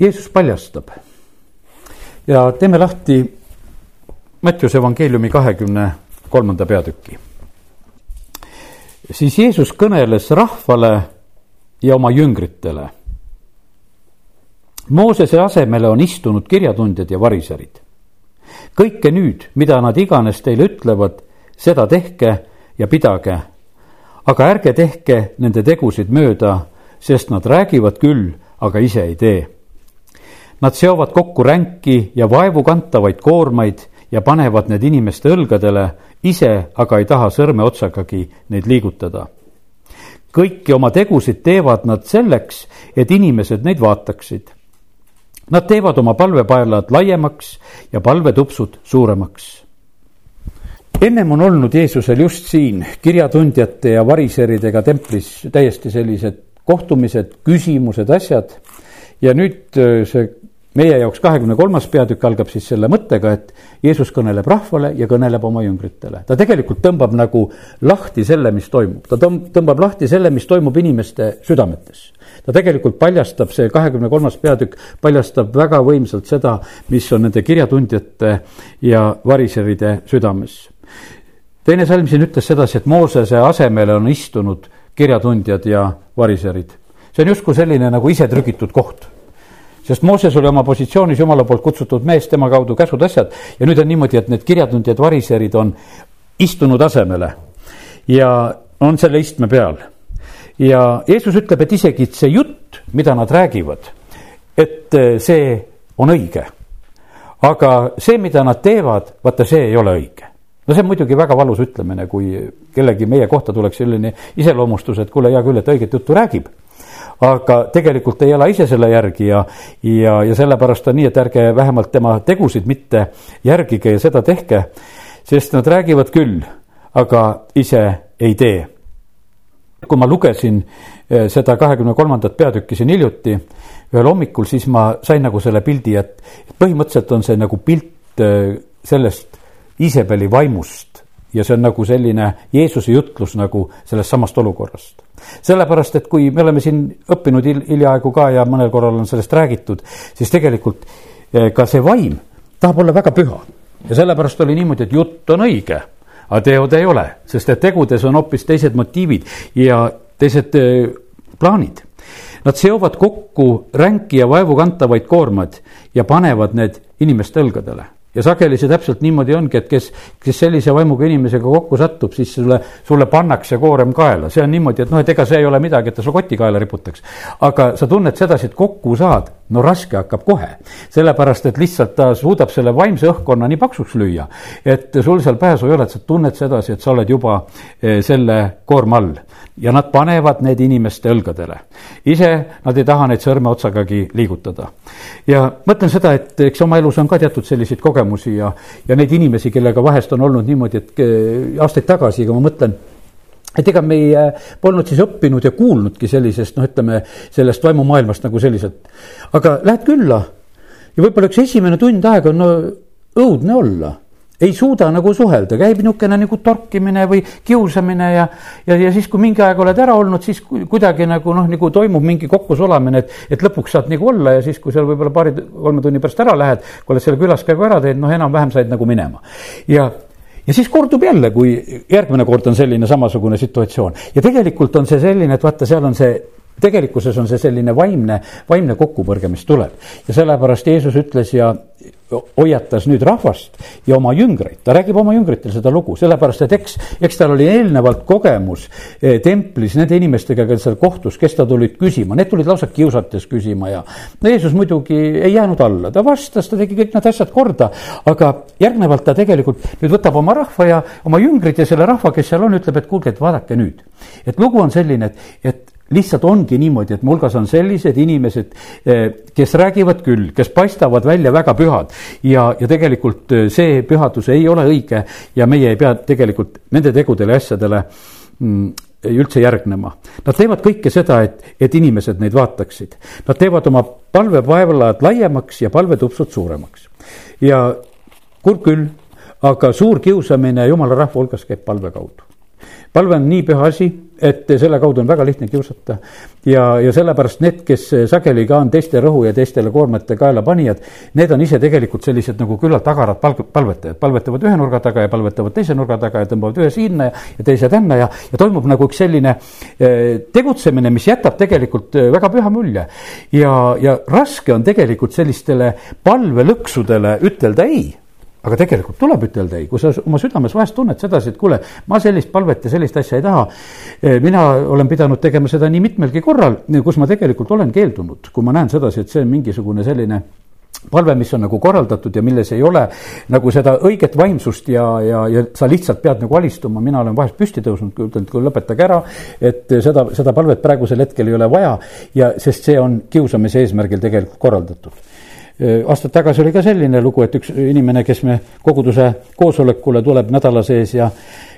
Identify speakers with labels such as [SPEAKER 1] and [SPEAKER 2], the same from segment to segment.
[SPEAKER 1] Jeesus paljastab ja teeme lahti Mattiuse evangeeliumi kahekümne kolmanda peatüki. siis Jeesus kõneles rahvale ja oma jüngritele. Moosese asemele on istunud kirjatundjad ja variserid. kõike nüüd, mida nad iganes teile ütlevad, seda tehke ja pidage. aga ärge tehke nende tegusid mööda, sest nad räägivad küll, aga ise ei tee Nad seovad kokku ränki ja vaevukantavaid koormaid ja panevad need inimeste õlgadele, ise aga ei taha sõrmeotsagagi neid liigutada. kõiki oma tegusid teevad nad selleks, et inimesed neid vaataksid. Nad teevad oma palvepaelad laiemaks ja palvetupsud suuremaks. ennem on olnud Jeesusel just siin kirjatundjate ja variseridega templis täiesti sellised kohtumised, küsimused, asjad ja nüüd äh, see meie jaoks kahekümne kolmas peatükk algab siis selle mõttega, et Jeesus kõneleb rahvale ja kõneleb oma jüngritele. ta tegelikult tõmbab nagu lahti selle, mis toimub, ta tõmbab lahti selle, mis toimub inimeste südametes. ta tegelikult paljastab, see kahekümne kolmas peatükk paljastab väga võimsalt seda, mis on nende kirjatundjate ja variseride südames. teine salm siin ütles sedasi, et Moosese asemele on istunud kirjatundjad ja variserid. see on justkui selline nagu isetrükitud koht sest Mooses oli oma positsioonis jumala poolt kutsutud mees, tema kaudu käsud, asjad ja nüüd on niimoodi, et need kirjatundjad, variserid on istunud asemele ja on selle istme peal. ja Jeesus ütleb, et isegi see jutt, mida nad räägivad, et eh, see on õige. aga see, mida nad teevad, vaata, see ei ole õige no see on muidugi väga valus ütlemine, kui kellegi meie kohta tuleks selline iseloomustus, et kuule, hea küll, et õiget juttu räägib aga tegelikult ei ela ise selle järgi ja, ja, ja sellepärast on nii, et ärge vähemalt tema tegusid mitte järgige ja seda tehke, sest nad räägivad küll, aga ise ei tee. kui ma lugesin eh, seda kahekümne kolmandat peatükki siin hiljuti, ühel hommikul, siis ma sain nagu selle pildi, et põhimõtteliselt on see nagu pilt eh, sellest Iisabeli vaimust ja see on nagu selline Jeesuse jutlus nagu sellest samast olukorrast. sellepärast, et kui me oleme siin õppinud hil-, hiljaaegu ka ja mõnel korral on sellest räägitud, siis tegelikult eh, ka see vaim tahab olla väga püha. ja sellepärast oli niimoodi, et jutt on õige, aga teod ei ole, sest et tegudes on hoopis teised motiivid ja teised eh, plaanid. Nad seovad kokku ränki ja vaevukantavaid koormad ja panevad need inimeste õlgadele ja sageli see täpselt niimoodi ongi, et kes, kes sellise vaimuga inimesega kokku satub, siis sulle, sulle pannakse koorem kaela, see on niimoodi, et noh, et ega see ei ole midagi, et ta su koti kaela riputaks. aga sa tunned sedasi, et kokku saad, no raske hakkab kohe. sellepärast, et lihtsalt ta suudab selle vaimse õhkkonna nii paksuks lüüa, et sul seal pääsu ei ole, et sa tunned sedasi, et sa oled juba eh, selle koorma all ja nad panevad need inimeste õlgadele. ise nad ei taha neid sõrmeotsagagi liigutada. ja mõtlen seda, et eks oma elus on ka teatud selliseid kogemusi ja, ja neid inimesi, kellega vahest on olnud niimoodi, et eh, aastaid tagasi, aga ma mõtlen et ega me ei äh, polnud siis õppinud ja kuulnudki sellisest, noh, ütleme sellest vaimumaailmast nagu selliselt. aga lähed külla ja võib-olla üks esimene tund aega on no õudne olla ei suuda nagu suhelda, käib niisugune nagu torkimine või kiusamine ja, ja, ja siis, kui mingi aeg oled ära olnud, siis kuidagi nagu noh, nagu toimub mingi kokkusulamine, et, et lõpuks saad nagu olla ja siis, kui seal võib-olla paari-kolme tunni pärast ära lähed, kui oled selle külaskäigu ära teinud, noh, enam-vähem said nagu minema. ja, ja siis kordub jälle, kui järgmine kord on selline samasugune situatsioon. Ja tegelikult on see selline, et vaata, seal on see tegelikkuses on see selline vaimne, vaimne kokkupõrge, mis tuleb. Ja sellepärast Jeesus ütles ja hoiatas nüüd rahvast ja oma jüngreid, ta räägib oma jüngritel seda lugu, sellepärast et eks, eks tal oli eelnevalt kogemus eh, templis nende inimestega, kes seal kohtus, kes ta tulid küsima, need tulid lausa kiusates küsima ja no Jeesus muidugi ei jäänud alla, ta vastas, ta tegi kõik need asjad korda, aga järgnevalt ta tegelikult nüüd võtab oma rahva ja oma jüngrid ja selle rahva, kes seal on, ütleb, et kuulge, et vaadake nüüd. et lugu on selline, et, et lihtsalt ongi niimoodi, et mu hulgas on sellised inimesed, eh, kes räägivad küll, kes paistavad välja väga pühad ja, ja tegelikult eh, see pühadus ei ole õige ja meie ei pea tegelikult nende tegudele ja asjadele mm, üldse järgnema. Nad teevad kõike seda, et, et inimesed neid vaataksid. Nad teevad oma palvepaevalad laiemaks ja palvetupsud suuremaks. ja kurb küll, aga suur kiusamine jumala rahva hulgas käib palve kaudu palve on nii püha asi, et selle kaudu on väga lihtne kiusata. ja, ja sellepärast need, kes sageli ka on teiste rõhu ja teistele koormate kaela panijad, need on ise tegelikult sellised nagu küllalt agarad palg-, palvetajad, palvetavad ühe nurga taga ja palvetavad teise nurga taga ja tõmbavad ühe sinna ja, ja teise tänna ja, ja toimub nagu üks selline eh, tegutsemine, mis jätab tegelikult eh, väga püha mulje. ja, ja raske on tegelikult sellistele palvelõksudele ütelda ei aga tegelikult tuleb ütelda ei, kui sa oma südames vahest tunned sedasi, et kuule, ma sellist palvet ja sellist asja ei taha. Eh, mina olen pidanud tegema seda nii mitmelgi korral, kus ma tegelikult olen keeldunud, kui ma näen sedasi, et see on mingisugune selline palve, mis on nagu korraldatud ja milles ei ole nagu seda õiget vaimsust ja, ja, ja sa lihtsalt pead nagu alistuma, mina olen vahest püsti tõusnud, ütlen, et kuule, lõpetage ära. et seda, seda palvet praegusel hetkel ei ole vaja ja, sest see on kiusamise eesmärgil tegelikult korraldatud Aastaid tagasi oli ka selline lugu, et üks inimene, kes me koguduse koosolekule tuleb nädala sees ja,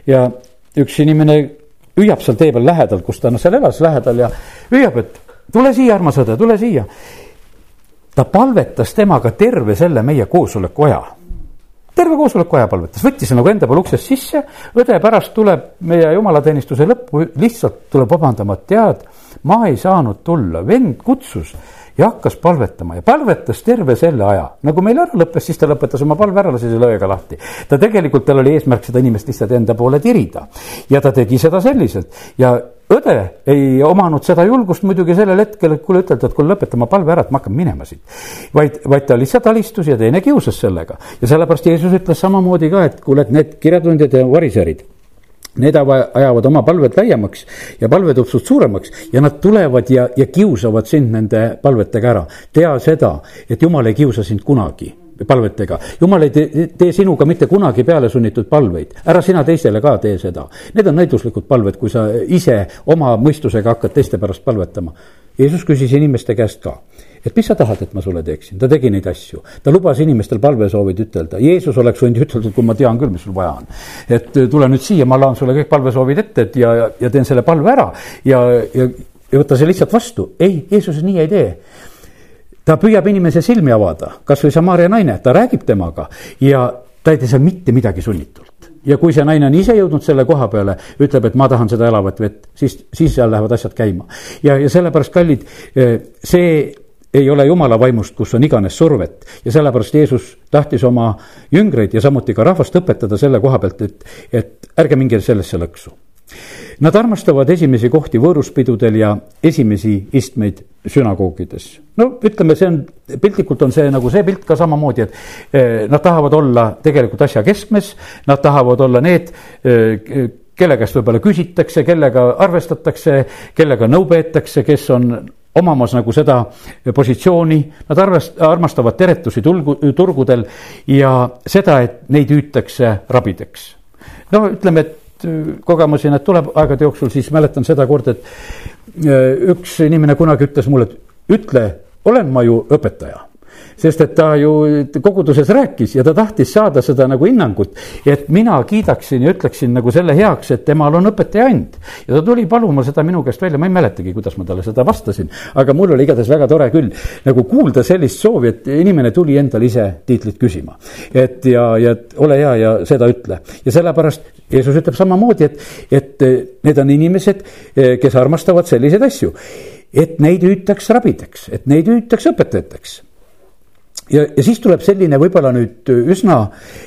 [SPEAKER 1] ja üks inimene hüüab seal tee peal lähedal, kus ta noh, seal elas lähedal ja hüüab, et tule siia, armas õde, tule siia. ta palvetas temaga terve selle meie koosoleku aja. Terve koosoleku aja palvetas, võttis nagu enda poole uksest sisse, õde pärast tuleb meie jumalateenistuse lõppu, lihtsalt tuleb vabandama, et tead, ma ei saanud tulla, vend kutsus ja hakkas palvetama ja palvetas terve selle aja. nagu meil ära lõppes, siis ta lõpetas oma palve ära, lasi selle õega lahti. ta tegelikult, tal oli eesmärk seda inimest lihtsalt enda poole tirida. ja ta tegi seda selliselt ja õde ei omanud seda julgust muidugi sellel hetkel, et kuule, ütelda, et kuule, lõpeta oma palve ära, et ma hakkan minema siit. vaid, vaid ta lihtsalt alistus ja teine kiusas sellega. ja sellepärast Jeesus ütles samamoodi ka, et kuule, et need kirjatundjad ja variserid Need ajavad oma palved laiemaks ja palvetupsud suuremaks ja nad tulevad ja, ja kiusavad sind nende palvetega ära. tea seda, et jumal ei kiusa sind kunagi palvetega. jumal ei tee, tee sinuga mitte kunagi peale sunnitud palveid, ära sina teisele ka tee seda. Need on näiduslikud palved, kui sa ise oma mõistusega hakkad teiste pärast palvetama. Jeesus küsis inimeste käest ka et mis sa tahad, et ma sulle teeksin, ta tegi neid asju. ta lubas inimestel palvesoovid ütelda, Jeesus oleks võinud ütelda, kui ma tean küll, mis sul vaja on. et äh, tule nüüd siia, ma laon sulle kõik palvesoovid ette, et ja, ja teen selle palve ära ja, ja, ja võta see lihtsalt vastu. ei, Jeesus nii ei tee ta püüab inimese silmi avada, kasvõi Samaria naine, ta räägib temaga ja ta ei tee seal mitte midagi sunnitult ja kui see naine on ise jõudnud selle koha peale, ütleb, et ma tahan seda elavat vett, siis, siis seal lähevad asjad käima. ja, ja sellepärast, kallid, äh, see ei ole jumala vaimust, kus on iganes survet ja sellepärast Jeesus tahtis oma jüngreid ja samuti ka rahvast õpetada selle koha pealt, et, et ärge minge sellesse lõksu. Nad armastavad esimesi kohti võõruspidudel ja esimesi istmeid sünagoogides. no ütleme, see on, piltlikult on see nagu see pilt ka samamoodi, et eh, nad tahavad olla tegelikult asja keskmes, nad tahavad olla need eh, kelle käest võib-olla küsitakse, kellega arvestatakse, kellega nõu peetakse, kes on omamas nagu seda positsiooni, nad arvest-, armastavad teretusi tulgu, turgudel ja seda, et neid hüütakse rabideks. no ütleme, et äh, kogemusi need tuleb aegade jooksul, siis mäletan seda korda, et äh, üks inimene kunagi ütles mulle, et ütle, olen ma ju õpetaja sest et ta ju koguduses rääkis ja ta tahtis saada seda nagu hinnangut, et mina kiidaksin ja ütleksin nagu selle heaks, et temal on õpetaja and. ja ta tuli paluma seda minu käest välja, ma ei mäletagi, kuidas ma talle seda vastasin, aga mul oli igatahes väga tore küll nagu kuulda sellist soovi, et inimene tuli endale ise tiitlit küsima. et ja, ja ole hea ja seda ütle ja sellepärast Jeesus ütleb samamoodi, et, et need on inimesed, kes armastavad selliseid asju et neid hüütakse rabideks, et neid hüütakse õpetajateks ja, ja siis tuleb selline võib-olla nüüd üsna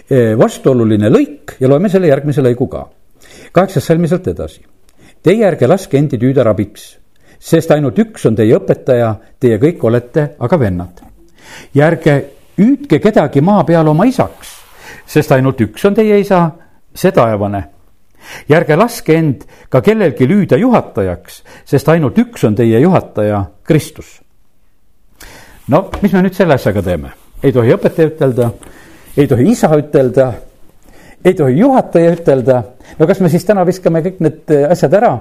[SPEAKER 1] eh, vastuoluline lõik ja loeme selle järgmise lõigu ka. kaheksas salmi sealt edasi. Teie ärge laske endi tüüda rabiks, sest ainult üks on teie õpetaja, teie kõik olete aga vennad. ja ärge hüüdke kedagi maa peal oma isaks, sest ainult üks on teie isa, see taevane ja ärge laske end ka kellelgi lüüda juhatajaks, sest ainult üks on teie juhataja, Kristus no mis me nüüd selle asjaga teeme? ei tohi õpetaja ütelda, ei tohi isa ütelda, ei tohi juhataja ütelda. no kas me siis täna viskame kõik need asjad ära?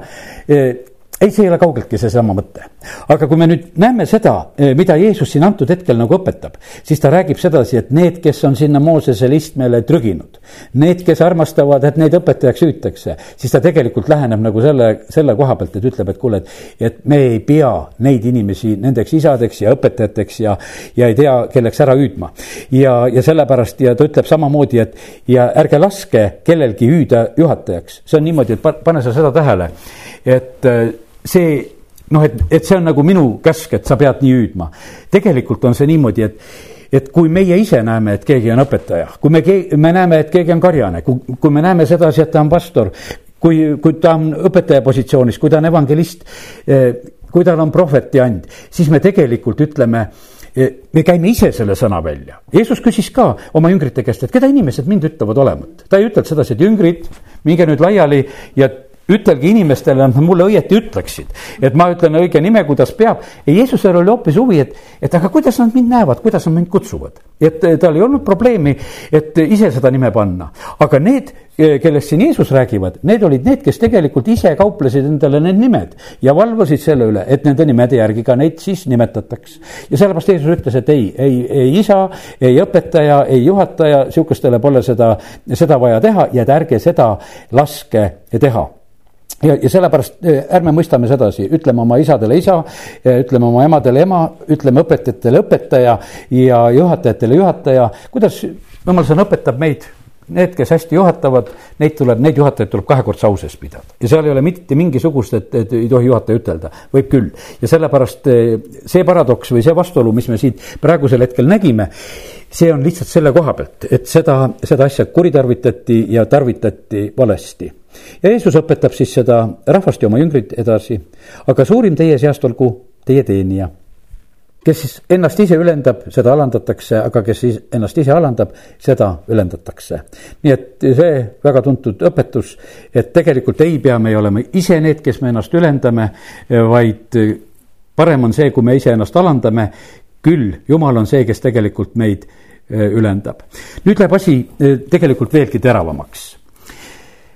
[SPEAKER 1] Ei, see ei ole kaugeltki seesama mõte. aga kui me nüüd näeme seda, eh, mida Jeesus siin antud hetkel nagu õpetab, siis ta räägib sedasi, et need, kes on sinna Moosesele istmele trüginud, need, kes armastavad, et neid õpetajaks hüütakse, siis ta tegelikult läheneb nagu selle, selle koha pealt, et ütleb, et kuule, et, et me ei pea neid inimesi nendeks isadeks ja õpetajateks ja, ja ei tea, kelleks ära hüüdma. ja, ja sellepärast ja ta ütleb samamoodi, et ja ärge laske kellelgi hüüda juhatajaks, see on niimoodi, et pane sa seda tähele et see noh, et, et see on nagu minu käsk, et sa pead nii hüüdma. tegelikult on see niimoodi, et, et kui meie ise näeme, et keegi on õpetaja, kui me, me näeme, et keegi on karjane, kui, kui me näeme sedasi, et ta on pastor, kui, kui ta on õpetaja positsioonis, kui ta on evangelist, kui tal on prohveti and, siis me tegelikult ütleme, me käime ise selle sõna välja. Jeesus küsis ka oma jüngrite käest, et keda inimesed mind ütlevad olevat. ta ei ütelnud sedasi, et jüngrid, minge nüüd laiali ja ütelge inimestele, et nad mulle õieti ütleksid, et ma ütlen õige nime, kuidas peab. ja Jeesusel oli hoopis huvi, et, et aga kuidas nad mind näevad, kuidas nad mind kutsuvad. et tal ei olnud probleemi, et ise seda nime panna, aga need, kellest siin Jeesus räägivad, need olid need, kes tegelikult ise kauplesid endale need nimed ja valvasid selle üle, et nende nimede järgi ka neid siis nimetataks. ja sellepärast Jeesus ütles, et ei, ei, ei isa, ei õpetaja, ei juhataja, sihukestele pole seda, seda vaja teha ja et ärge seda laske teha ja, ja sellepärast eh, ärme mõistame sedasi, ütleme oma isadele isa, ütleme oma emadele ema, ütleme õpetajatele õpetaja ja juhatajatele juhataja. kuidas jumal sõna õpetab meid, need, kes hästi juhatavad, neid tuleb, neid juhatajaid tuleb kahekordse au sees pidada. ja seal ei ole mitte mingisugust, et, et ei tohi juhataja ütelda, võib küll. ja sellepärast eh, see paradoks või see vastuolu, mis me siit praegusel hetkel nägime, see on lihtsalt selle koha pealt, et seda, seda asja kuritarvitati ja tarvitati valesti ja Jeesus õpetab siis seda rahvast ja oma jüngrit edasi. aga suurim teie seast olgu teie teenija. Kes siis ennast ise ülendab, seda alandatakse, aga kes siis ennast ise alandab, seda ülendatakse. nii et see väga tuntud õpetus, et tegelikult ei pea me olema ise need, kes me ennast ülendame, vaid parem on see, kui me iseennast alandame, küll Jumal on see, kes tegelikult meid ülendab. nüüd läheb asi tegelikult veelgi teravamaks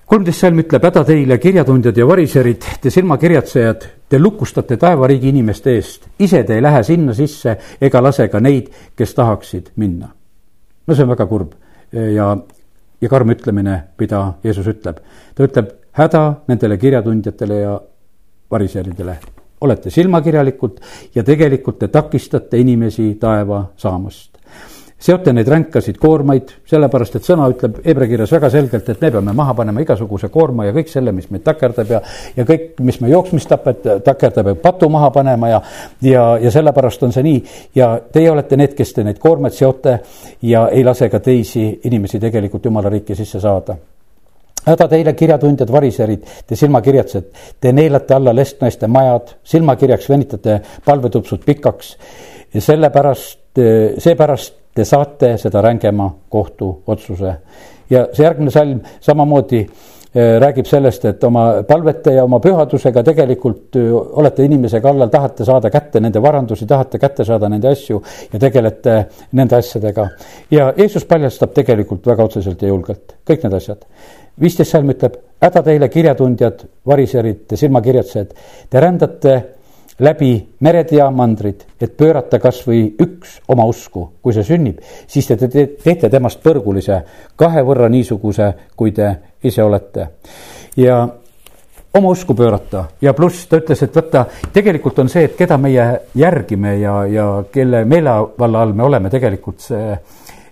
[SPEAKER 1] kolmteist salm ütleb, häda teile, kirjatundjad ja variserid, te silmakirjatsejad, te lukustate taevariigi inimeste eest, ise te ei lähe sinna sisse ega lase ka neid, kes tahaksid minna. no see on väga kurb ja, ja karm ütlemine, mida Jeesus ütleb. ta ütleb häda nendele kirjatundjatele ja variseridele. olete silmakirjalikud ja tegelikult te takistate inimesi taeva saamast seote neid ränkasid koormaid, sellepärast et sõna ütleb Hebra kirjas väga selgelt, et me peame maha panema igasuguse koorma ja kõik selle, mis meid takerdab ja, ja kõik, mis me jooksmist tapet, takerdab ja patu maha panema ja, ja, ja sellepärast on see nii. ja teie olete need, kes te neid koormaid seote ja ei lase ka teisi inimesi tegelikult jumala riiki sisse saada häda teile, kirjatundjad, variserid, te silmakirjatsed, te neelate alla lestnaiste majad, silmakirjaks venitate palvetupsud pikaks ja sellepärast, seepärast te saate seda rängema kohtuotsuse. ja see järgmine salm samamoodi äh, räägib sellest, et oma palvete ja oma pühadusega tegelikult äh, olete inimese kallal, tahate saada kätte nende varandusi, tahate kätte saada nende asju ja tegelete nende asjadega. ja Jeesus paljastab tegelikult väga otseselt ja julgelt kõik need asjad. viisteist salm ütleb, häda teile, kirjatundjad, variserid, silmakirjatsejad, te rändate läbi mered ja mandrid, et pöörata kas või üks oma usku, kui see sünnib, siis te teete temast põrgulise, kahe võrra niisuguse, kui te ise olete. ja oma usku pöörata ja pluss ta ütles, et vaata, tegelikult on see, et keda meie järgime ja, ja kelle meelevalla all me oleme, tegelikult see,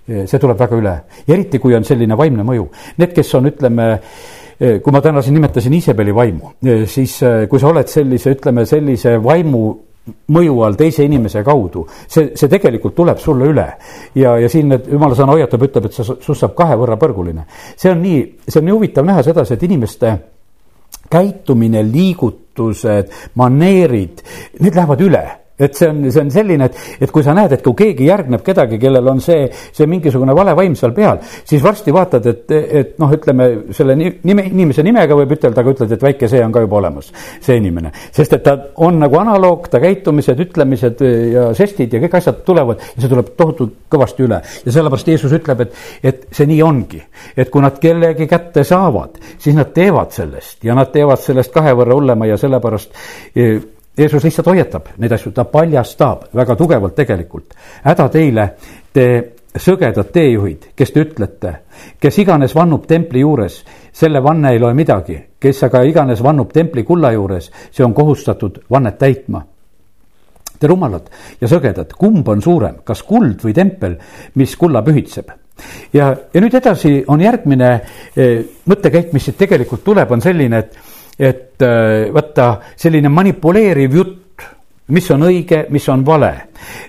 [SPEAKER 1] see tuleb väga üle. eriti, kui on selline vaimne mõju. Need, kes on, ütleme, kui ma täna siin nimetasin Iisabeli vaimu, siis kui sa oled sellise, ütleme sellise vaimu mõju all teise inimese kaudu, see, see tegelikult tuleb sulle üle. ja, ja siin need jumala sõna hoiatab, ütleb, et see, sinust saab kahe võrra põrguline. see on nii, see on nii huvitav näha sedasi, et inimeste käitumine, liigutused, maneerid, need lähevad üle et see on, see on selline, et, et kui sa näed, et kui keegi järgneb kedagi, kellel on see, see mingisugune vale vaim seal peal, siis varsti vaatad, et, et noh, ütleme selle nime, inimese nimega võib ütelda, aga ütled, et väike see on ka juba olemas, see inimene. sest et ta on nagu analoog, ta käitumised, ütlemised ja žestid ja kõik asjad tulevad ja see tuleb tohutult kõvasti üle. ja sellepärast Jeesus ütleb, et, et see nii ongi. et kui nad kellegi kätte saavad, siis nad teevad sellest ja nad teevad sellest kahe võrra hullema ja sellepärast Jeesus lihtsalt hoiatab neid asju, ta paljastab väga tugevalt tegelikult. häda teile, te sõgedad teejuhid, kes te ütlete, kes iganes vannub templi juures, selle vanne ei loe midagi, kes aga iganes vannub templi kulla juures, see on kohustatud vannet täitma. Te rumalad ja sõgedad, kumb on suurem, kas kuld või tempel, mis kulla pühitseb? ja, ja nüüd edasi on järgmine eh, mõttekäik, mis siit tegelikult tuleb, on selline, et et äh, vaata, selline manipuleeriv jutt mis on õige, mis on vale.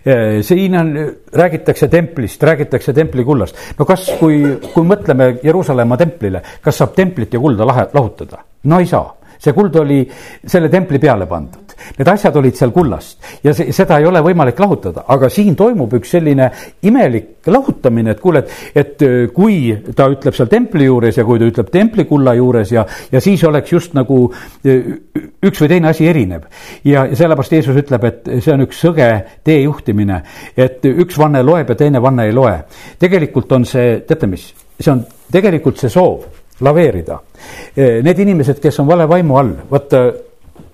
[SPEAKER 1] Äh, siin on, räägitakse templist, räägitakse templikullast. no kas, kui, kui mõtleme Jeruusalemma templile, kas saab templit ja kulda lahe, lahutada? no ei saa see kuld oli selle templi peale pandud, need asjad olid seal kullast ja see, seda ei ole võimalik lahutada, aga siin toimub üks selline imelik lahutamine, et kuule, et, et äh, kui ta ütleb seal templi juures ja kui ta ütleb templikulla juures ja, ja siis oleks just nagu äh, üks või teine asi erinev. ja sellepärast Jeesus ütleb, et see on üks sõge teejuhtimine, et üks vanne loeb ja teine vanne ei loe. tegelikult on see, teate mis, see on tegelikult see soov laveerida. Need inimesed, kes on vale vaimu all, vaata,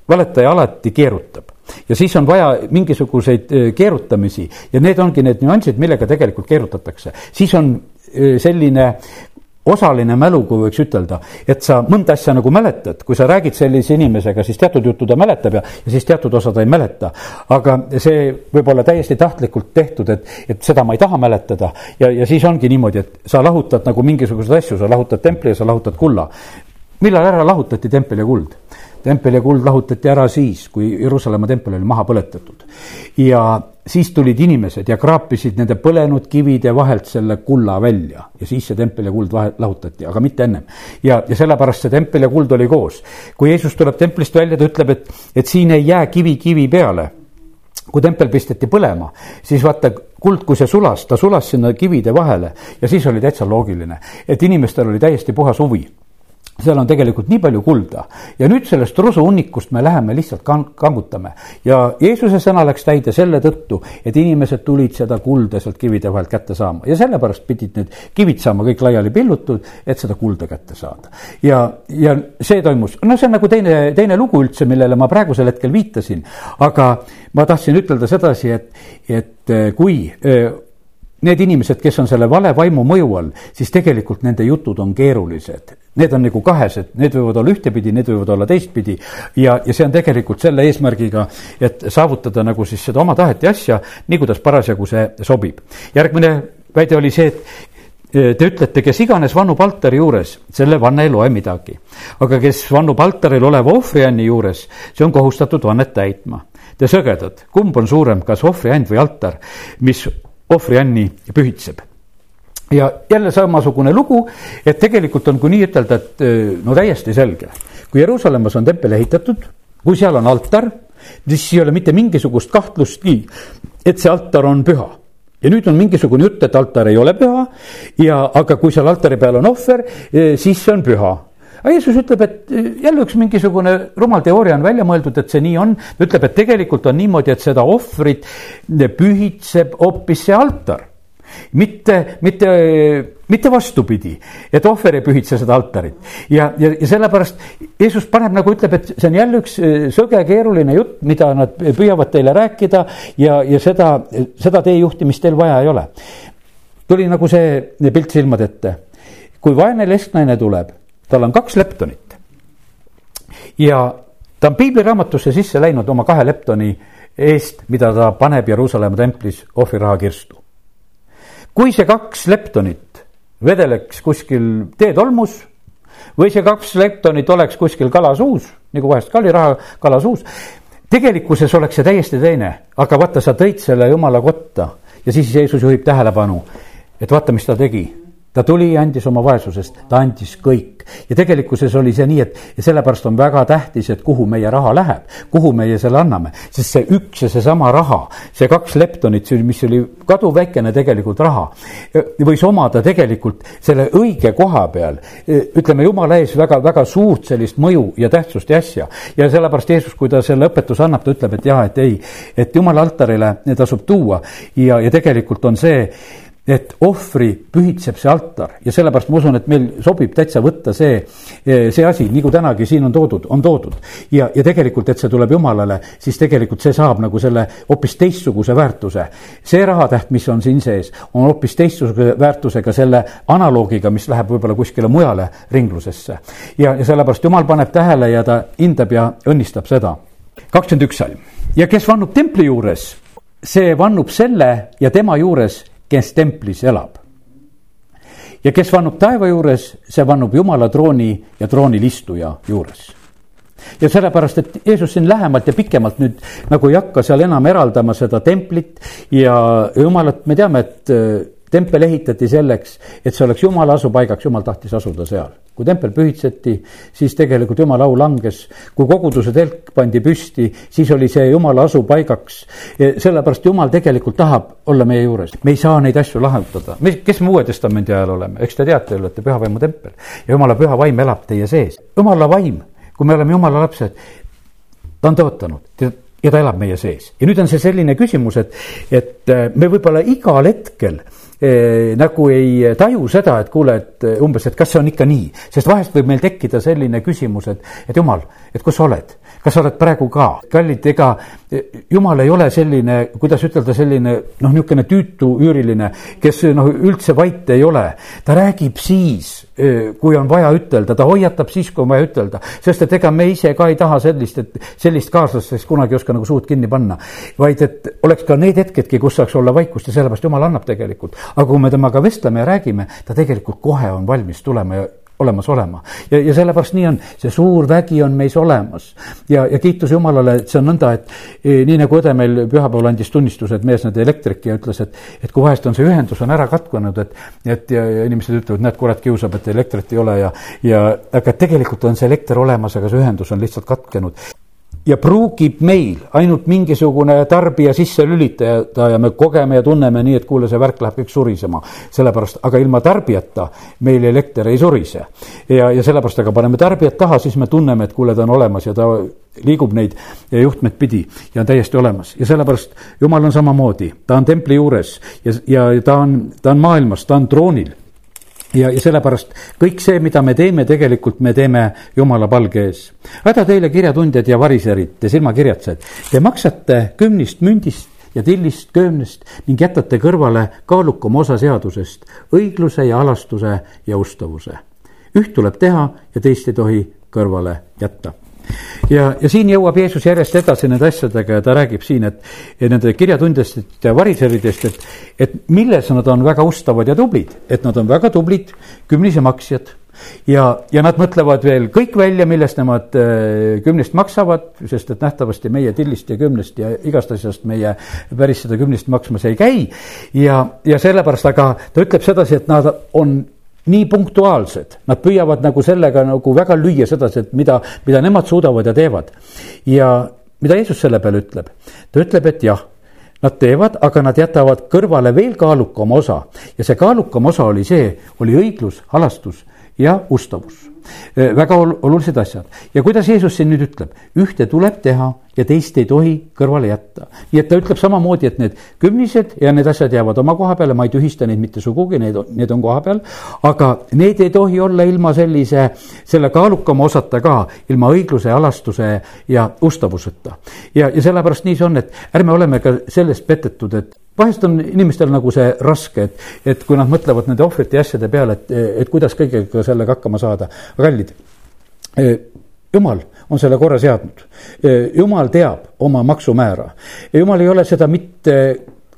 [SPEAKER 1] valetaja alati keerutab ja siis on vaja mingisuguseid eh, keerutamisi ja need ongi need nüansid, millega tegelikult keerutatakse. siis on eh, selline osaline mälu, kui võiks ütelda, et sa mõnda asja nagu mäletad, kui sa räägid sellise inimesega, siis teatud juttu ta mäletab ja, ja siis teatud osa ta ei mäleta. aga see võib olla täiesti tahtlikult tehtud, et, et seda ma ei taha mäletada ja, ja siis ongi niimoodi, et sa lahutad nagu mingisuguseid asju, sa lahutad templi ja sa lahutad kulla. millal ära lahutati tempel ja kuld? Tempel ja kuld lahutati ära siis, kui Jeruusalemma tempel oli maha põletatud. ja siis tulid inimesed ja kraapisid nende põlenud kivide vahelt selle kulla välja ja siis see tempel ja kuld vahe, lahutati, aga mitte ennem. ja, ja sellepärast see tempel ja kuld oli koos. kui Jeesus tuleb templist välja, ta ütleb, et, et siin ei jää kivi kivi peale kui tempel pisteti põlema, siis vaata, kuld, kui see sulas, ta sulas sinna kivide vahele ja siis oli täitsa loogiline, et inimestel oli täiesti puhas huvi seal on tegelikult nii palju kulda ja nüüd sellest rusuhunnikust me läheme lihtsalt kan-, kangutame. ja Jeesuse sõna läks täide selle tõttu, et inimesed tulid seda kulda sealt kivide vahelt kätte saama ja sellepärast pidid need kivid saama kõik laiali pillutud, et seda kulda kätte saada. ja, ja see toimus, no see on nagu teine, teine lugu üldse, millele ma praegusel hetkel viitasin, aga ma tahtsin ütelda sedasi, et, et kui need inimesed, kes on selle vale vaimu mõju all, siis tegelikult nende jutud on keerulised. Need on nagu kahesed, need võivad olla ühtepidi, need võivad olla teistpidi ja, ja see on tegelikult selle eesmärgiga, et saavutada nagu siis seda oma tahet ja asja, nii kuidas parasjagu see sobib. järgmine väide oli see, et eh, Te ütlete, kes iganes vannub altari juures, selle vanne ei loe midagi. aga kes vannub altaril oleva ohvriänni juures, see on kohustatud vannet täitma. Te sõgedad, kumb on suurem, kas ohvriänd või altar, mis ohvriänni pühitseb ja jälle samasugune lugu, et tegelikult on, kui nii ütelda, et no täiesti selge. kui Jeruusalemmas on tempel ehitatud, kui seal on altar, siis ei ole mitte mingisugust kahtlustki, et see altar on püha. ja nüüd on mingisugune jutt, et altar ei ole püha ja, aga kui seal altari peal on ohver, siis see on püha aga Jeesus ütleb, et jälle üks mingisugune rumal teooria on välja mõeldud, et see nii on. ütleb, et tegelikult on niimoodi, et seda ohvrit pühitseb hoopis see altar mitte, mitte, mitte vastupidi, et ohver ei pühitse seda altarit. ja, ja, ja sellepärast Jeesus paneb nagu ütleb, et see on jälle üks äh, sõge keeruline jutt, mida nad püüavad teile rääkida ja, ja seda, seda teejuhtimist teil vaja ei ole. tuli nagu see pilt silmade ette. kui vaene lesknaine tuleb, tal on kaks leptonit ja ta on piibliraamatusse sisse läinud oma kahe leptoni eest, mida ta paneb Jeruusalemma templis ohvriraha kirstu kui see kaks leptonit vedeleks kuskil teetolmus või see kaks leptonit oleks kuskil kalasuus, nagu vahest ka oli raha kalasuus, tegelikkuses oleks see täiesti teine, aga vaata, sa tõid selle jumala kotta ja siis Jeesus juhib tähelepanu, et vaata, mis ta tegi ta tuli ja andis oma vaesusest, ta andis kõik. ja tegelikkuses oli see nii, et sellepärast on väga tähtis, et kuhu meie raha läheb, kuhu meie selle anname. sest see üks ja seesama raha, see kaks leptonit, mis oli kaduvväikene tegelikult raha, võis omada tegelikult selle õige koha peal, ütleme jumala ees väga-väga suurt sellist mõju ja tähtsust ja asja. ja sellepärast Jeesus, kui ta selle õpetuse annab, ta ütleb, et jaa, et ei, et jumala altarile tasub tuua ja, ja tegelikult on see et ohvri pühitseb see altar ja sellepärast ma usun, et meil sobib täitsa võtta see, see asi, nagu tänagi siin on toodud, on toodud. ja, ja tegelikult, et see tuleb jumalale, siis tegelikult see saab nagu selle hoopis teistsuguse väärtuse. see rahatäht, mis on siin sees, on hoopis teistsuguse väärtusega selle analoogiga, mis läheb võib-olla kuskile mujale ringlusesse. ja, ja sellepärast jumal paneb tähele ja ta hindab ja õnnistab seda. kakskümmend üks salm ja kes vannub templi juures, see vannub selle ja tema juures kes templis elab. ja kes vannub taeva juures, see vannub Jumala trooni ja troonil istuja juures. ja sellepärast, et Jeesus siin lähemalt ja pikemalt nüüd nagu ei hakka seal enam eraldama seda templit ja jumalat, me teame, et tempel ehitati selleks, et see oleks jumala asupaigaks, jumal tahtis asuda seal. kui tempel pühitseti, siis tegelikult jumala au langes. kui koguduse telk pandi püsti, siis oli see jumala asupaigaks. sellepärast jumal tegelikult tahab olla meie juures, me ei saa neid asju lahendada. me, kes me Uue Testamendi ajal oleme, eks te teate, olete püha vaimu tempel ja jumala püha vaim elab teie sees. jumala vaim, kui me oleme jumala lapsed, ta on tõotanud ja ta elab meie sees ja nüüd on see selline küsimus, et, et me võib-olla igal hetkel nagu ei taju seda, et kuule, et umbes, et kas see on ikka nii. sest vahest võib meil tekkida selline küsimus, et, et jumal, et kus sa oled, kas sa oled praegu ka? kallid, ega jumal ei ole selline, kuidas ütelda, selline noh, niisugune tüütu üüriline, kes noh, üldse vait ei ole. ta räägib siis, kui on vaja ütelda, ta hoiatab siis, kui on vaja ütelda. sest et ega me ise ka ei taha sellist, et sellist kaaslast, kes kunagi ei oska nagu suud kinni panna. vaid et oleks ka need hetkedki, kus saaks olla vaikust ja sellepärast jumal annab tegelikult aga kui me temaga vestleme ja räägime, ta tegelikult kohe on valmis tulema ja olemas olema. ja, ja sellepärast nii on, see suur vägi on meis olemas. ja, ja kiitus Jumalale, et see on nõnda, et e, nii nagu õde meil pühapäeval andis tunnistuse, et mees, need elektrik ja ütles, et, et kui vahest on see ühendus on ära katkenud, et, et ja, ja inimesed ütlevad, näed, kurat kiusab, et elektrit ei ole ja, ja aga tegelikult on see elekter olemas, aga see ühendus on lihtsalt katkenud ja pruugib meil ainult mingisugune tarbija sisse lülitada ja me kogeme ja tunneme nii, et kuule, see värk läheb kõik surisema. sellepärast, aga ilma tarbijata meil elekter ei surise. ja, ja sellepärast, aga paneme tarbijat taha, siis me tunneme, et kuule, ta on olemas ja ta liigub neid juhtmeid pidi ja on täiesti olemas ja sellepärast jumal on samamoodi, ta on templi juures ja, ja ta on, ta on maailmas, ta on troonil ja, ja sellepärast kõik see, mida me teeme, tegelikult me teeme Jumala palge ees. häda teile, kirjatundjad ja variserid, te silmakirjatsejad, te maksate kümnist mündist ja tillist köömnest ning jätate kõrvale kaalukama osa seadusest, õigluse ja alastuse ja ustavuse. üht tuleb teha ja teist ei tohi kõrvale jätta ja, ja siin jõuab Jeesus järjest edasi nende asjadega ja ta räägib siin, et nende kirjatundjatest ja variseridest, et, et milles nad on väga ustavad ja tublid, et nad on väga tublid kümnise maksjad ja, ja nad mõtlevad veel kõik välja, millest nemad äh, kümnest maksavad, sest et nähtavasti meie tillist ja kümnest ja igast asjast meie päris seda kümnist maksmas ei käi. ja, ja sellepärast, aga ta ütleb sedasi, et nad on nii punktuaalsed, nad püüavad nagu sellega nagu väga lüüa sedasi, et mida, mida nemad suudavad ja teevad. ja mida Jeesus selle peale ütleb? ta ütleb, et jah, nad teevad, aga nad jätavad kõrvale veel kaalukama osa ja see kaalukam osa oli see, oli õiglus, halastus ja ustavus väga ol-, olulised asjad. ja kuidas Jeesus siin nüüd ütleb, ühte tuleb teha ja teist ei tohi kõrvale jätta. nii et ta ütleb samamoodi, et need kümnised ja need asjad jäävad oma koha peale, ma ei tühista neid mitte sugugi, need need on koha peal, aga need ei tohi olla ilma sellise, selle kaalukama osata ka, ilma õigluse, alastuse ja ustavuseta. ja, ja sellepärast nii see on, et ärme oleme ka sellest petetud, et vahest on inimestel nagu see raske, et, et kui nad mõtlevad nende ohvrite ja asjade peale, et, et kuidas kõigega sellega hakkama saada. kallid, eh, jumal on selle korra seadnud. Eh, jumal teab oma maksumäära. jumal ei ole seda mitte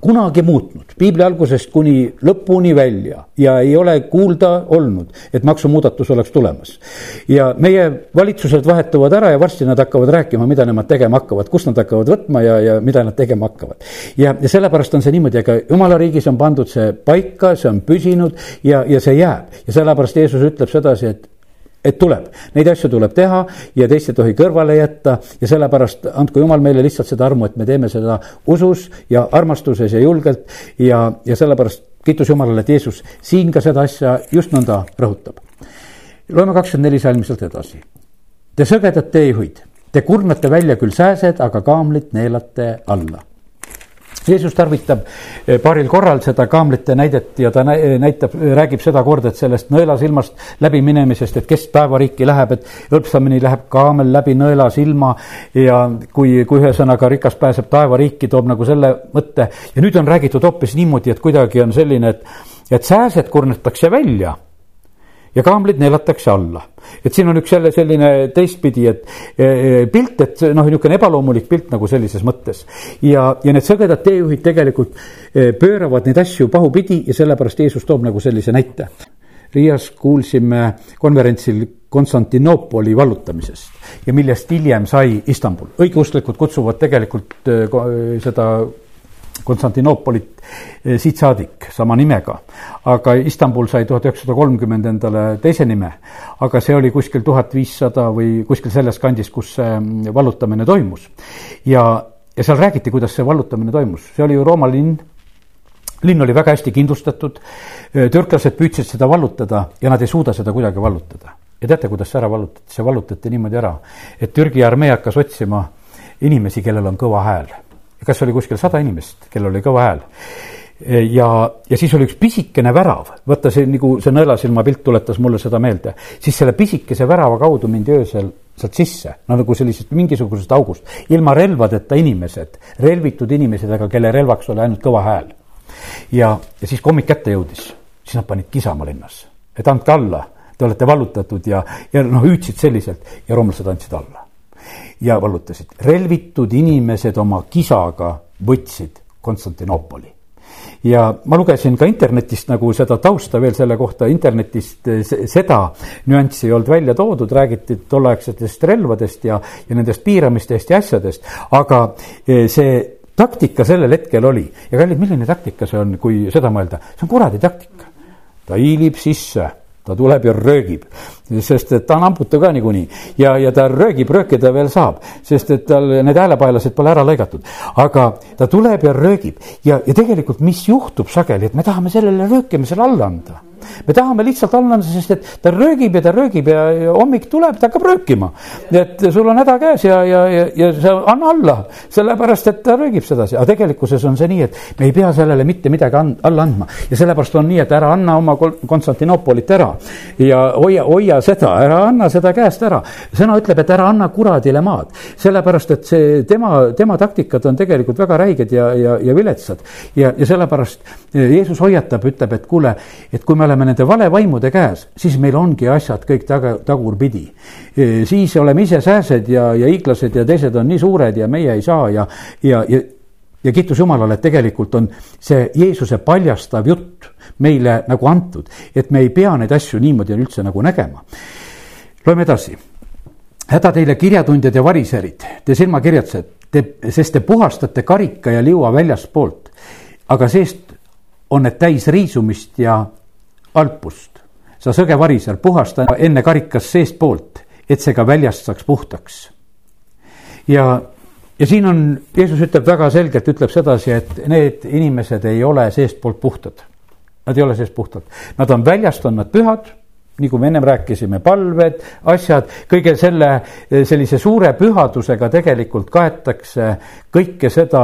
[SPEAKER 1] kunagi muutnud, piibli algusest kuni lõpuni välja ja ei ole kuulda olnud, et maksumuudatus oleks tulemas. ja meie valitsused vahetuvad ära ja varsti nad hakkavad rääkima, mida nemad tegema hakkavad, kust nad hakkavad võtma ja, ja mida nad tegema hakkavad. ja, ja sellepärast on see niimoodi, aga jumala riigis on pandud see paika, see on püsinud ja, ja see jääb ja sellepärast Jeesus ütleb sedasi, et et tuleb, neid asju tuleb teha ja teist ei tohi kõrvale jätta ja sellepärast andku jumal meile lihtsalt seda armu, et me teeme seda usus ja armastuses ja julgelt ja, ja sellepärast kiitus Jumalale, et Jeesus siin ka seda asja just nõnda rõhutab. loeme kakskümmend neli salmi sealt edasi. Te sõgedad teejuhid, te kurnate välja küll sääsed, aga kaamlit neelate alla Jeesus tarvitab eh, paaril korral seda kaamlite näidet ja ta näitab, räägib seda korda, et sellest nõelasilmast läbiminemisest, et kes taevariiki läheb, et hõlpsamini läheb kaamel läbi nõelasilma ja kui, kui ühesõnaga rikas pääseb taevariiki, toob nagu selle mõtte. ja nüüd on räägitud hoopis niimoodi, et kuidagi on selline, et, et sääsed kurnatakse välja ja kaamlid neelatakse alla. et siin on üks jälle selline teistpidi, et e, e, pilt, et noh, niisugune ebaloomulik pilt nagu sellises mõttes. ja, ja need sõgedad teejuhid tegelikult e, pööravad neid asju pahupidi ja sellepärast Jeesus toob nagu sellise näite. Riias kuulsime konverentsil Konstantinoopoli vallutamisest ja millest hiljem sai Istanbul. õigeusklikud kutsuvad tegelikult seda Konstantinoopolit eh, siit saadik sama nimega. aga Istanbul sai tuhat üheksasada kolmkümmend endale teise nime, aga see oli kuskil tuhat viissada või kuskil selles kandis, kus see mm, vallutamine toimus. ja, ja seal räägiti, kuidas see vallutamine toimus, see oli ju Rooma linn, linn oli väga hästi kindlustatud, eh, türklased püüdsid seda vallutada ja nad ei suuda seda kuidagi vallutada. ja teate, kuidas see ära vallutati, see vallutati niimoodi ära, et Türgi armee hakkas otsima inimesi, kellel on kõva hääl kas oli kuskil sada inimest, kellel oli kõva hääl. ja, ja siis oli üks pisikene värav, vaata see nagu see nõelasilma pilt tuletas mulle seda meelde, siis selle pisikese värava kaudu mindi öösel sealt sisse, no nagu sellisest mingisugusest august, ilma relvadeta inimesed, relvitud inimesed, aga kelle relvaks oli ainult kõva hääl. ja, ja siis kui hommik kätte jõudis, siis nad panid kisama linnas, et andke alla, te olete vallutatud ja, ja noh, hüüdsid selliselt. Ja roomlased andsid alla ja vallutasid. relvitud inimesed oma kisaga võtsid Konstantinoopoli ja ma lugesin ka internetist nagu seda tausta veel selle kohta, internetist seda nüanssi ei olnud välja toodud, räägiti tolleaegsetest relvadest ja, ja nendest piiramistest ja asjadest, aga eh, see taktika sellel hetkel oli ja kallid, milline taktika see on, kui seda mõelda, see on kuradi taktika. ta hiilib sisse ta tuleb ja röögib, sest et ta on hambutu ka niikuinii. Ja, ja ta röögib, röökida veel saab, sest et tal need häälepaelased pole ära lõigatud. aga ta tuleb ja röögib. Ja, ja tegelikult, mis juhtub sageli, et me tahame sellele röökimisele alla anda me tahame lihtsalt anda, sest et ta röögib ja ta röögib ja, ja hommik tuleb, ta hakkab röökima. et sul on häda käes ja, ja, ja, ja sa anna alla, sellepärast et ta röögib sedasi, aga tegelikkuses on see nii, et me ei pea sellele mitte midagi and, alla andma. ja sellepärast on nii, et ära anna oma Konstantinoopolit ära ja hoia, hoia seda, ära anna seda käest ära. sõna ütleb, et ära anna kuradile maad, sellepärast et see tema, tema taktikad on tegelikult väga räiged ja, ja, ja viletsad. ja, ja sellepärast Jeesus hoiatab, ütleb, et kuule, et kui me oleme oleme nende valevaimude käes, siis meil ongi asjad kõik taga, tagurpidi. siis oleme ise sääsed ja, ja hiiglased ja teised on nii suured ja meie ei saa ja, ja, ja ja kiitus Jumalale, et tegelikult on see Jeesuse paljastav jutt meile nagu antud, et me ei pea neid asju niimoodi üldse nagu nägema. loeme edasi. häda teile kirjatundjad ja variserid, te silmakirjatsed, te, sest te puhastate karika ja liua väljaspoolt, aga seest on need täis riisumist ja alpust. sa sõge variser, puhasta enne karikas seestpoolt, et see ka väljast saaks puhtaks. ja, ja siin on, Jeesus ütleb väga selgelt, ütleb sedasi, et need inimesed ei ole seestpoolt puhtad. Nad ei ole seest puhtad, nad on väljast, on nad pühad nagu me ennem rääkisime, palved, asjad, kõige selle, sellise suure pühadusega tegelikult kaetakse kõike seda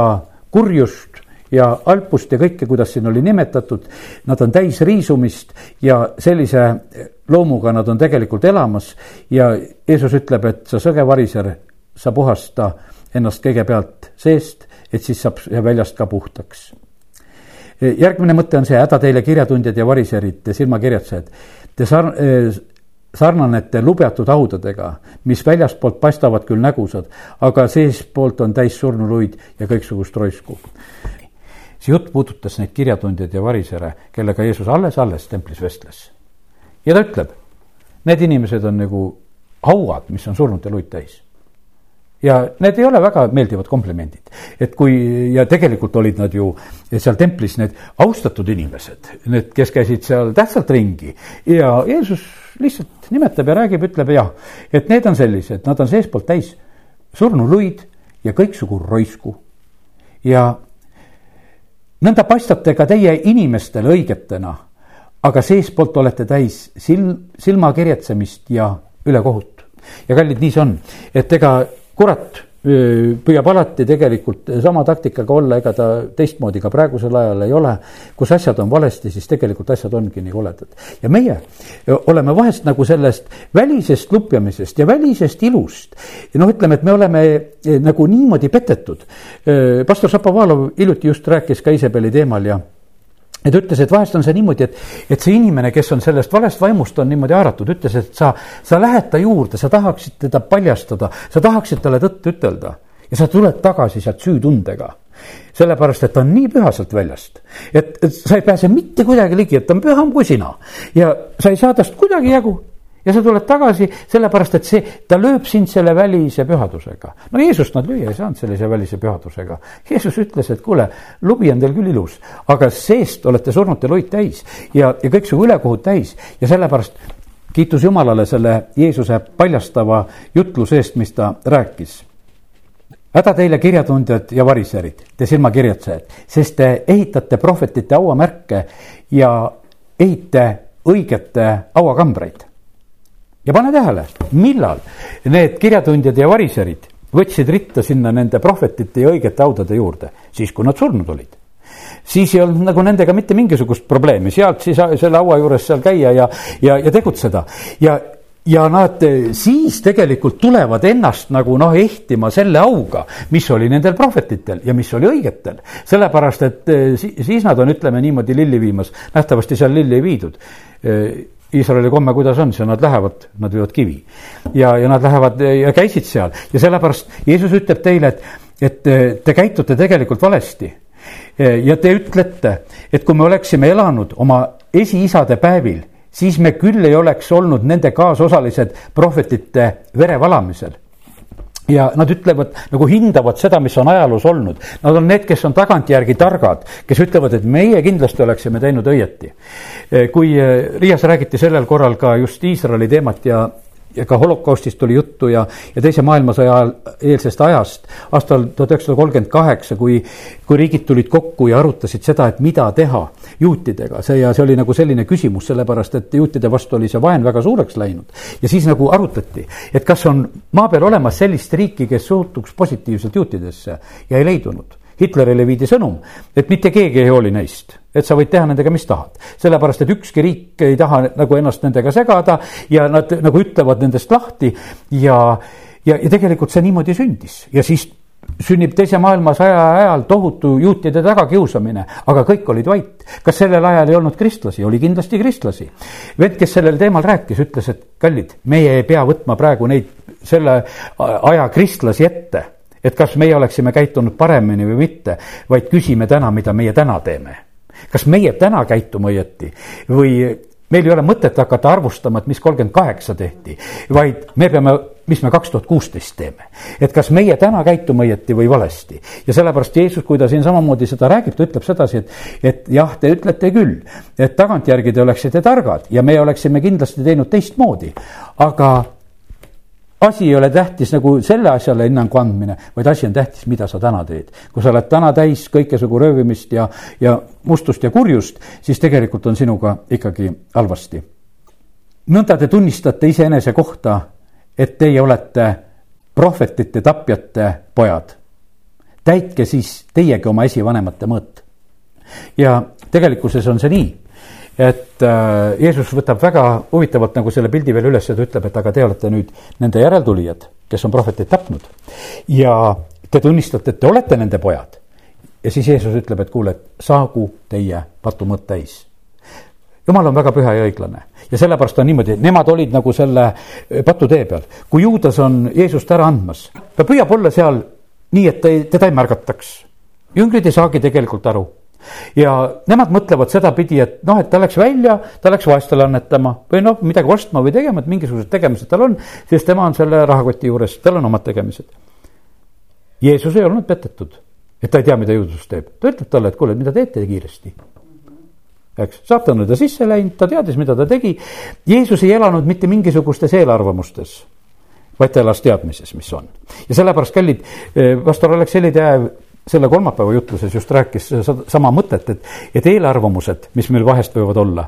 [SPEAKER 1] kurjust, ja alpust ja kõike, kuidas siin oli nimetatud, nad on täis riisumist ja sellise loomuga nad on tegelikult elamas ja Jeesus ütleb, et sa sõgevariser, sa puhasta ennast kõigepealt seest, et siis saab väljast ka puhtaks. järgmine mõte on see, häda teile kirjatundjad ja variserid, te silmakirjatsejad. Te sar-, sarnanete lubjatud haudadega, mis väljastpoolt paistavad küll nägusad, aga seespoolt on täis surnuruid ja kõiksugust roisku see jutt puudutas neid kirjatundjaid ja varisere, kellega Jeesus alles-alles templis vestles. ja ta ütleb, need inimesed on nagu hauad, mis on surnute luid täis. ja need ei ole väga meeldivad komplimendid, et kui ja tegelikult olid nad ju seal templis need austatud inimesed, need, kes käisid seal tähtsalt ringi ja Jeesus lihtsalt nimetab ja räägib, ütleb jah, et need on sellised, nad on seestpoolt täis surnuluid ja kõiksugu roisku. ja nõnda paistate ka teie inimestele õigetena, aga seestpoolt olete täis silm, silmakirjatsemist ja ülekohut. ja kallid, nii see on, et ega kurat püüab alati tegelikult sama taktikaga olla, ega ta teistmoodi ka praegusel ajal ei ole. kus asjad on valesti, siis tegelikult asjad ongi nii koledad. ja meie oleme vahest nagu sellest välisest lupjamisest ja välisest ilust. noh, ütleme, et me oleme nagu niimoodi petetud. pastor Šapovalov hiljuti just rääkis ka Iisabeli teemal ja ta ütles, et vahest on see niimoodi, et, et see inimene, kes on sellest valest vaimust, on niimoodi haaratud, ütles, et sa, sa lähed ta juurde, sa tahaksid teda paljastada, sa tahaksid talle tõtt ütelda ja sa tuled tagasi sealt süütundega. sellepärast, et ta on nii püha sealt väljast, et, et sa ei pääse mitte kuidagi ligi, et ta on püham kui sina ja sa ei saa tast kuidagi jagu ja sa tuled tagasi sellepärast, et see, ta lööb sind selle välise pühadusega. no Jeesust nad lüüa ei saanud sellise välise pühadusega. Jeesus ütles, et kuule, lubi on teil küll ilus, aga seest olete surnute luid täis ja, ja kõiksugu ülekohut täis ja sellepärast kiitus Jumalale selle Jeesuse paljastava jutluse eest, mis ta rääkis häda teile, kirjatundjad ja variserid, te silmakirjatsejad, sest te ehitate prohvetite hauamärke ja ehite õigete hauakambreid. Ja pane tähele, millal need kirjatundjad ja variserid võtsid ritta sinna nende prohvetite ja õigete haudade juurde, siis kui nad surnud olid siis ei olnud nagu nendega mitte mingisugust probleemi, sealt siis selle haua juures seal käia ja, ja, ja tegutseda. ja, ja nad siis tegelikult tulevad ennast nagu noh, ehtima selle auga, mis oli nendel prohvetitel ja mis oli õigetel. sellepärast, et eh, siis nad on, ütleme niimoodi, lilli viimas, nähtavasti seal lilli ei viidud. Eh, Iisraeli komme, kuidas on, seal nad lähevad, nad viivad kivi. Ja, ja nad lähevad ja käisid seal. Ja sellepärast Jeesus ütleb teile, et, et eh, te käitute tegelikult valesti. ja te ütlete, et kui me oleksime elanud oma esiisade päevil siis me küll ei oleks olnud nende kaasosalised prohvetite vere valamisel ja nad ütlevad, nagu hindavad seda, mis on ajaloos olnud. Nad on need, kes on tagantjärgi targad, kes ütlevad, et meie kindlasti oleksime teinud õieti. kui Riias räägiti sellel korral ka just Iisraeli teemat ja ja ka holokaustist tuli juttu ja, ja teise maailmasõja ajal, eelsest ajast, aastal tuhat üheksasada kolmkümmend kaheksa, kui, kui riigid tulid kokku ja arutasid seda, et mida teha juutidega, see ja see oli nagu selline küsimus, sellepärast et juutide vastu oli see vaen väga suureks läinud. ja siis nagu arutati, et kas on maa peal olemas sellist riiki, kes suhtuks positiivselt juutidesse ja ei leidunud. Hitlerile viidi sõnum, et mitte keegi ei hooli neist, et sa võid teha nendega, mis tahad. sellepärast, et ükski riik ei taha nagu ennast nendega segada ja nad nagu ütlevad nendest lahti ja, ja, ja tegelikult see niimoodi sündis ja siis sünnib teise maailmasõja ajal tohutu juutide tagakiusamine, aga kõik olid vait. kas sellel ajal ei olnud kristlasi, oli kindlasti kristlasi. vend, kes sellel teemal rääkis, ütles, et kallid, meie ei pea võtma praegu neid selle aja kristlasi ette et kas meie oleksime käitunud paremini või mitte, vaid küsime täna, mida meie täna teeme. Kas meie täna käitume õieti või meil ei ole mõtet hakata arvustama, et mis kolmkümmend kaheksa tehti, vaid me peame, mis me kaks tuhat kuusteist teeme. et kas meie täna käitume õieti või valesti. ja sellepärast Jeesus, kui ta siin samamoodi seda räägib, ta ütleb sedasi, et, et jah, te ütlete küll, et tagantjärgi te oleksite targad ja me oleksime kindlasti teinud teistmoodi, aga asi ei ole tähtis nagu selle asjale hinnangu andmine, vaid asi on tähtis, mida sa täna teed. kui sa oled täna täis kõikesugu röövimist ja, ja mustust ja kurjust, siis tegelikult on sinuga ikkagi halvasti. nõnda te tunnistate iseenese kohta, et teie olete prohvetite tapjate pojad. täitke siis teiegi oma esivanemate mõõt. ja tegelikkuses on see nii et äh, Jeesus võtab väga huvitavalt nagu selle pildi veel üles ja ta ütleb, et aga te olete nüüd nende järeltulijad, kes on prohveteid tapnud. ja te tunnistate, et te olete nende pojad. ja siis Jeesus ütleb, et kuule, saagu teie patumõtt täis jumal on väga püha ja õiglane ja sellepärast on niimoodi, nemad olid nagu selle äh, patutee peal. kui Juudas on Jeesust ära andmas, ta püüab olla seal nii, et ta ei, teda ei märgataks. jüngrid ei saagi tegelikult aru ja nemad mõtlevad sedapidi, et noh, et ta läks välja, ta läks vaestele annetama või noh, midagi ostma või tegema, et mingisugused tegemised tal on, sest tema on selle rahakoti juures, tal on omad tegemised. Jeesus ei olnud petetud, et ta ei tea, mida Juudas teeb, ta ütleb talle, et kuule, mida teete kiiresti eks, saatan oli ta sisse läinud, ta teadis, mida ta tegi. Jeesus ei elanud mitte mingisugustes eelarvamustes, vaid ta elas teadmises, mis on. ja sellepärast, kallid, eh, pastor Aleksei Teaev selle kolmapäeva jutluses just rääkis sama mõtet, et, et eelarvamused, mis meil vahest võivad olla,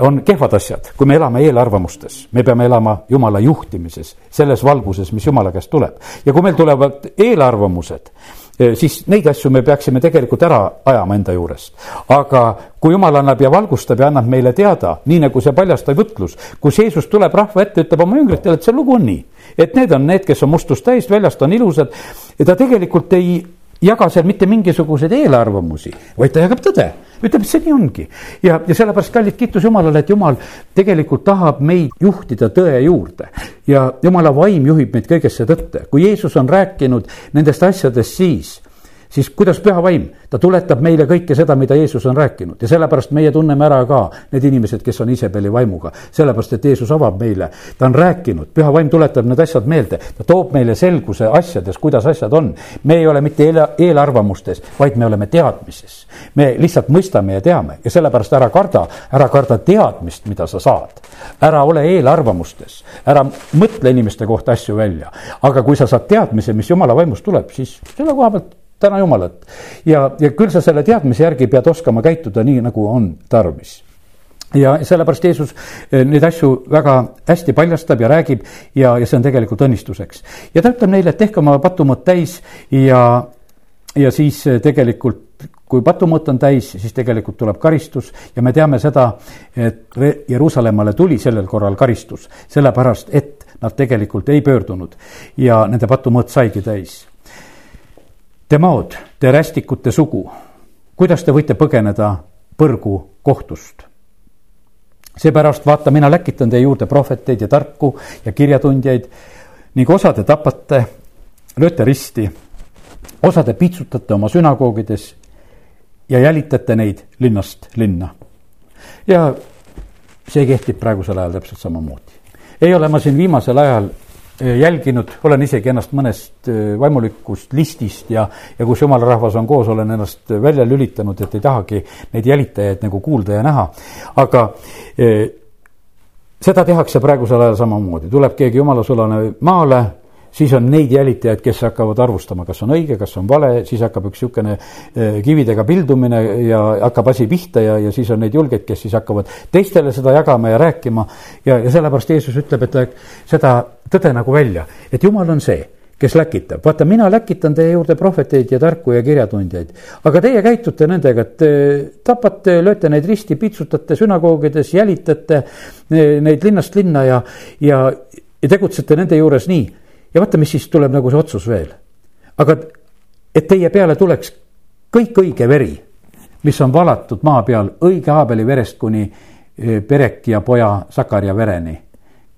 [SPEAKER 1] on kehvad asjad, kui me elame eelarvamustes, me peame elama Jumala juhtimises, selles valguses, mis Jumala käest tuleb. ja kui meil tulevad eelarvamused, eh, siis neid asju me peaksime tegelikult ära ajama enda juurest. aga kui Jumal annab ja valgustab ja annab meile teada, nii nagu see paljastav jutlus, kus Jeesus tuleb rahva ette, ütleb oma jüngritele, et see lugu on nii. et need on need, kes on mustust täis, väljast on ilusad ja ta tegelikult ei jaga seal mitte mingisuguseid eelarvamusi, vaid ta jagab tõde. ütleb, et see nii ongi. ja, ja sellepärast, kallid, kiitus Jumalale, et Jumal tegelikult tahab meid juhtida tõe juurde. ja Jumala vaim juhib meid kõigesse tõtte. kui Jeesus on rääkinud nendest asjadest siis, siis kuidas püha vaim, ta tuletab meile kõike seda, mida Jeesus on rääkinud ja sellepärast meie tunneme ära ka need inimesed, kes on Iisabeli vaimuga. sellepärast, et Jeesus avab meile, ta on rääkinud, püha vaim tuletab need asjad meelde, ta toob meile selguse asjades, kuidas asjad on. me ei ole mitte eel, eelarvamustes, vaid me oleme teadmises. me lihtsalt mõistame ja teame ja sellepärast ära karda, ära karda teadmist, mida sa saad. ära ole eelarvamustes, ära mõtle inimeste kohta asju välja, aga kui sa saad teadmise, mis jumala vaimust tuleb, siis selle koha pealt täna Jumalat. ja, ja küll sa selle teadmise järgi pead oskama käituda nii, nagu on tarvis ja sellepärast Jeesus eh, neid asju väga hästi paljastab ja räägib ja, ja see on tegelikult õnnistuseks. ja ta ütleb neile, et tehke oma patumõtt täis ja, ja siis eh, tegelikult kui patumõtt on täis, siis tegelikult tuleb karistus ja me teame seda, et Jeruusalemmale tuli sellel korral karistus, sellepärast et nad tegelikult ei pöördunud ja nende patumõõt saigi täis Te maod, te rästikute sugu, kuidas te võite põgeneda põrgu kohtust? seepärast vaata, mina läkitan teie juurde prohveteid ja tarku ja kirjatundjaid ning osa te tapate, lööte risti, osa te pitsutate oma sünagoogides ja jälitate neid linnast linna. ja see kehtib praegusel ajal täpselt samamoodi. ei ole ma siin viimasel ajal jälginud, olen isegi ennast mõnest vaimulikust listist ja, ja kus jumala rahvas on koos, olen ennast välja lülitanud, et ei tahagi neid jälitajaid nagu kuulda ja näha. aga eh, seda tehakse praegusel ajal samamoodi, tuleb keegi jumalasulane maale siis on neid jälitajaid, kes hakkavad arvustama, kas on õige, kas on vale, siis hakkab üks niisugune kividega pildumine ja hakkab asi pihta ja, ja siis on neid julgeid, kes siis hakkavad teistele seda jagama ja rääkima. ja, ja sellepärast Jeesus ütleb, et seda tõde nagu välja, et Jumal on see kes läkitab, vaata, mina läkitan teie juurde prohveteid ja tarku ja kirjatundjaid. aga teie käitute nendega, et tapate, lööte neid risti, pitsutate sünagoogides, jälitate eh, neid linnast linna ja, ja, ja tegutsete nende juures nii ja vaata, mis siis tuleb nagu see otsus veel. aga et teie peale tuleks kõik õige veri, mis on valatud maa peal õige Aabeli verest kuni eh, Pereki ja poja Sakarja vereni,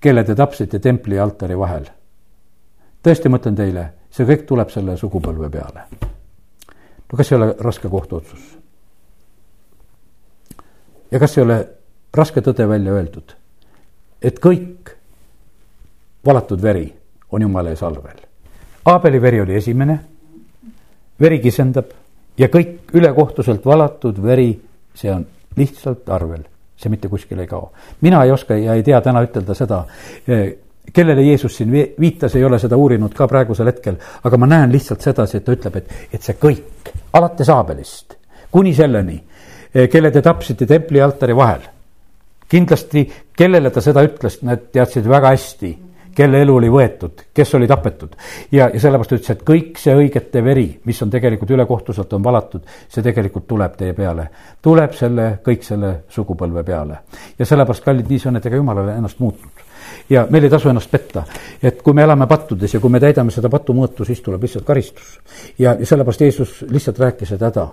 [SPEAKER 1] kelle te tapsite templi ja altari vahel. tõesti, ma ütlen teile, see kõik tuleb selle sugupõlve peale. no kas ei ole raske kohtuotsus? ja kas ei ole raske tõde välja öeldud, et kõik valatud veri on jumala ees arvel. Aabeli veri oli esimene, veri kisendab ja kõik ülekohtuselt valatud veri, see on lihtsalt arvel, see mitte kuskile ei kao. mina ei oska ja ei tea täna ütelda seda, eh, kellele Jeesus siin viitas, ei ole seda uurinud ka praegusel hetkel, aga ma näen lihtsalt sedasi, et ta ütleb, et, et see kõik, alates Aabelist kuni selleni, eh, kelle te tapsite templi altari vahel. kindlasti, kellele ta seda ütles, nad teadsid väga hästi kelle elu oli võetud, kes oli tapetud. ja, ja sellepärast ütles, et kõik see õigete veri, mis on tegelikult ülekohtuselt on valatud, see tegelikult tuleb teie peale. tuleb selle, kõik selle sugupõlve peale. ja sellepärast, kallid, nii see on, et ega jumal ei ole ennast muutnud ja meil ei tasu ennast petta. et kui me elame pattudes ja kui me täidame seda patumõõtu, siis tuleb lihtsalt karistus. ja, ja sellepärast Jeesus lihtsalt rääkis, et häda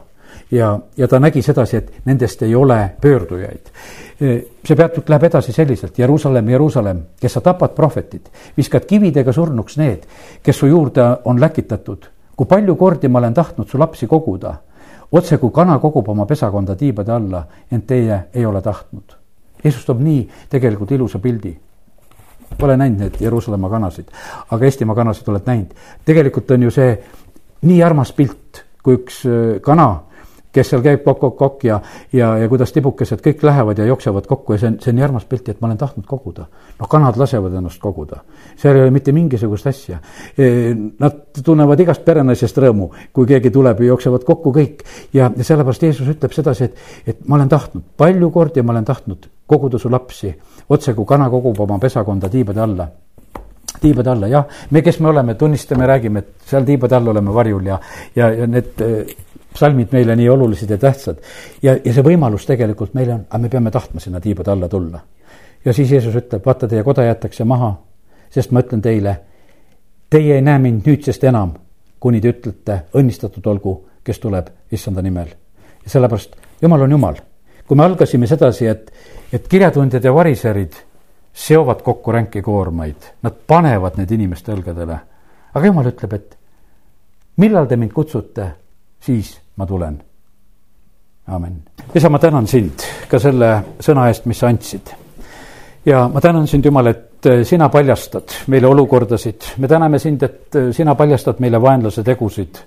[SPEAKER 1] ja, ja ta nägi sedasi, et nendest ei ole pöördujaid. see peatükk läheb edasi selliselt, Jeruusalemm, Jeruusalemm, kes sa tapad prohvetid, viskad kividega surnuks need, kes su juurde on läkitatud. kui palju kordi ma olen tahtnud su lapsi koguda, otse kui kana kogub oma pesakonda tiibade alla, ent teie ei ole tahtnud. Jeesus toob nii tegelikult ilusa pildi Pole näinud neid Jeruusalemma kanasid, aga Eestimaa kanasid oled näinud. tegelikult on ju see nii armas pilt, kui üks äh, kana kes seal käib kokk-kokk-kokk ja, ja, ja kuidas tibukesed kõik lähevad ja jooksevad kokku ja see on, see on nii armas pilt, et ma olen tahtnud koguda. noh, kanad lasevad ennast koguda, seal ei ole mitte mingisugust asja. E, nad tunnevad igast perenaisest rõõmu, kui keegi tuleb ja jooksevad kokku kõik. Ja, ja sellepärast Jeesus ütleb sedasi, et, et ma olen tahtnud, palju kordi ma olen tahtnud koguda su lapsi, otse kui kana kogub oma pesakonda tiibade alla. Tiibade alla, jah, me, kes me oleme, tunnistame, räägime, et seal tiibade all oleme varjul ja, ja, ja need psalmid meile nii olulised ja tähtsad. ja, ja see võimalus tegelikult meil on, aga me peame tahtma sinna tiibade alla tulla. ja siis Jeesus ütleb, vaata, teie koda jäetakse maha, sest ma ütlen teile, teie ei näe mind nüüdsest enam, kuni te ütlete, õnnistatud olgu, kes tuleb issanda nimel. ja sellepärast Jumal on Jumal. kui me algasime sedasi, et, et kirjatundjad ja variserid seovad kokku ränki koormaid, nad panevad need inimeste õlgadele. aga Jumal ütleb, et millal te mind kutsute siis ma tulen. amin. isa, ma tänan sind ka selle sõna eest, mis sa andsid. ja ma tänan sind, Jumal, et sina paljastad meile olukordasid, me täname sind, et sina paljastad meile vaenlase tegusid.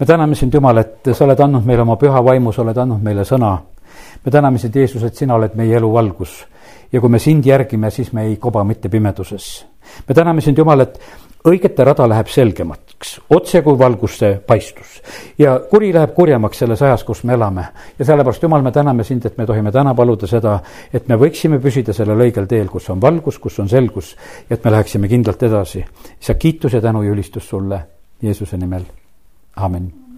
[SPEAKER 1] me täname sind, Jumal, et sa oled andnud meile oma püha vaimu, sa oled andnud meile sõna. me täname sind, Jeesus, et sina oled meie elu valgus ja kui me sind järgime, siis me ei koba mitte pimeduses. me täname sind, Jumal, et õigete rada läheb selgemaks, otse kui valgusse paistus. ja kuri läheb kurjemaks selles ajas, kus me elame. ja sellepärast, Jumal, me täname sind, et me tohime täna paluda seda, et me võiksime püsida sellel õigel teel, kus on valgus, kus on selgus ja et me läheksime kindlalt edasi. sa kiitus ja tänu ja ülistus sulle Jeesuse nimel, amin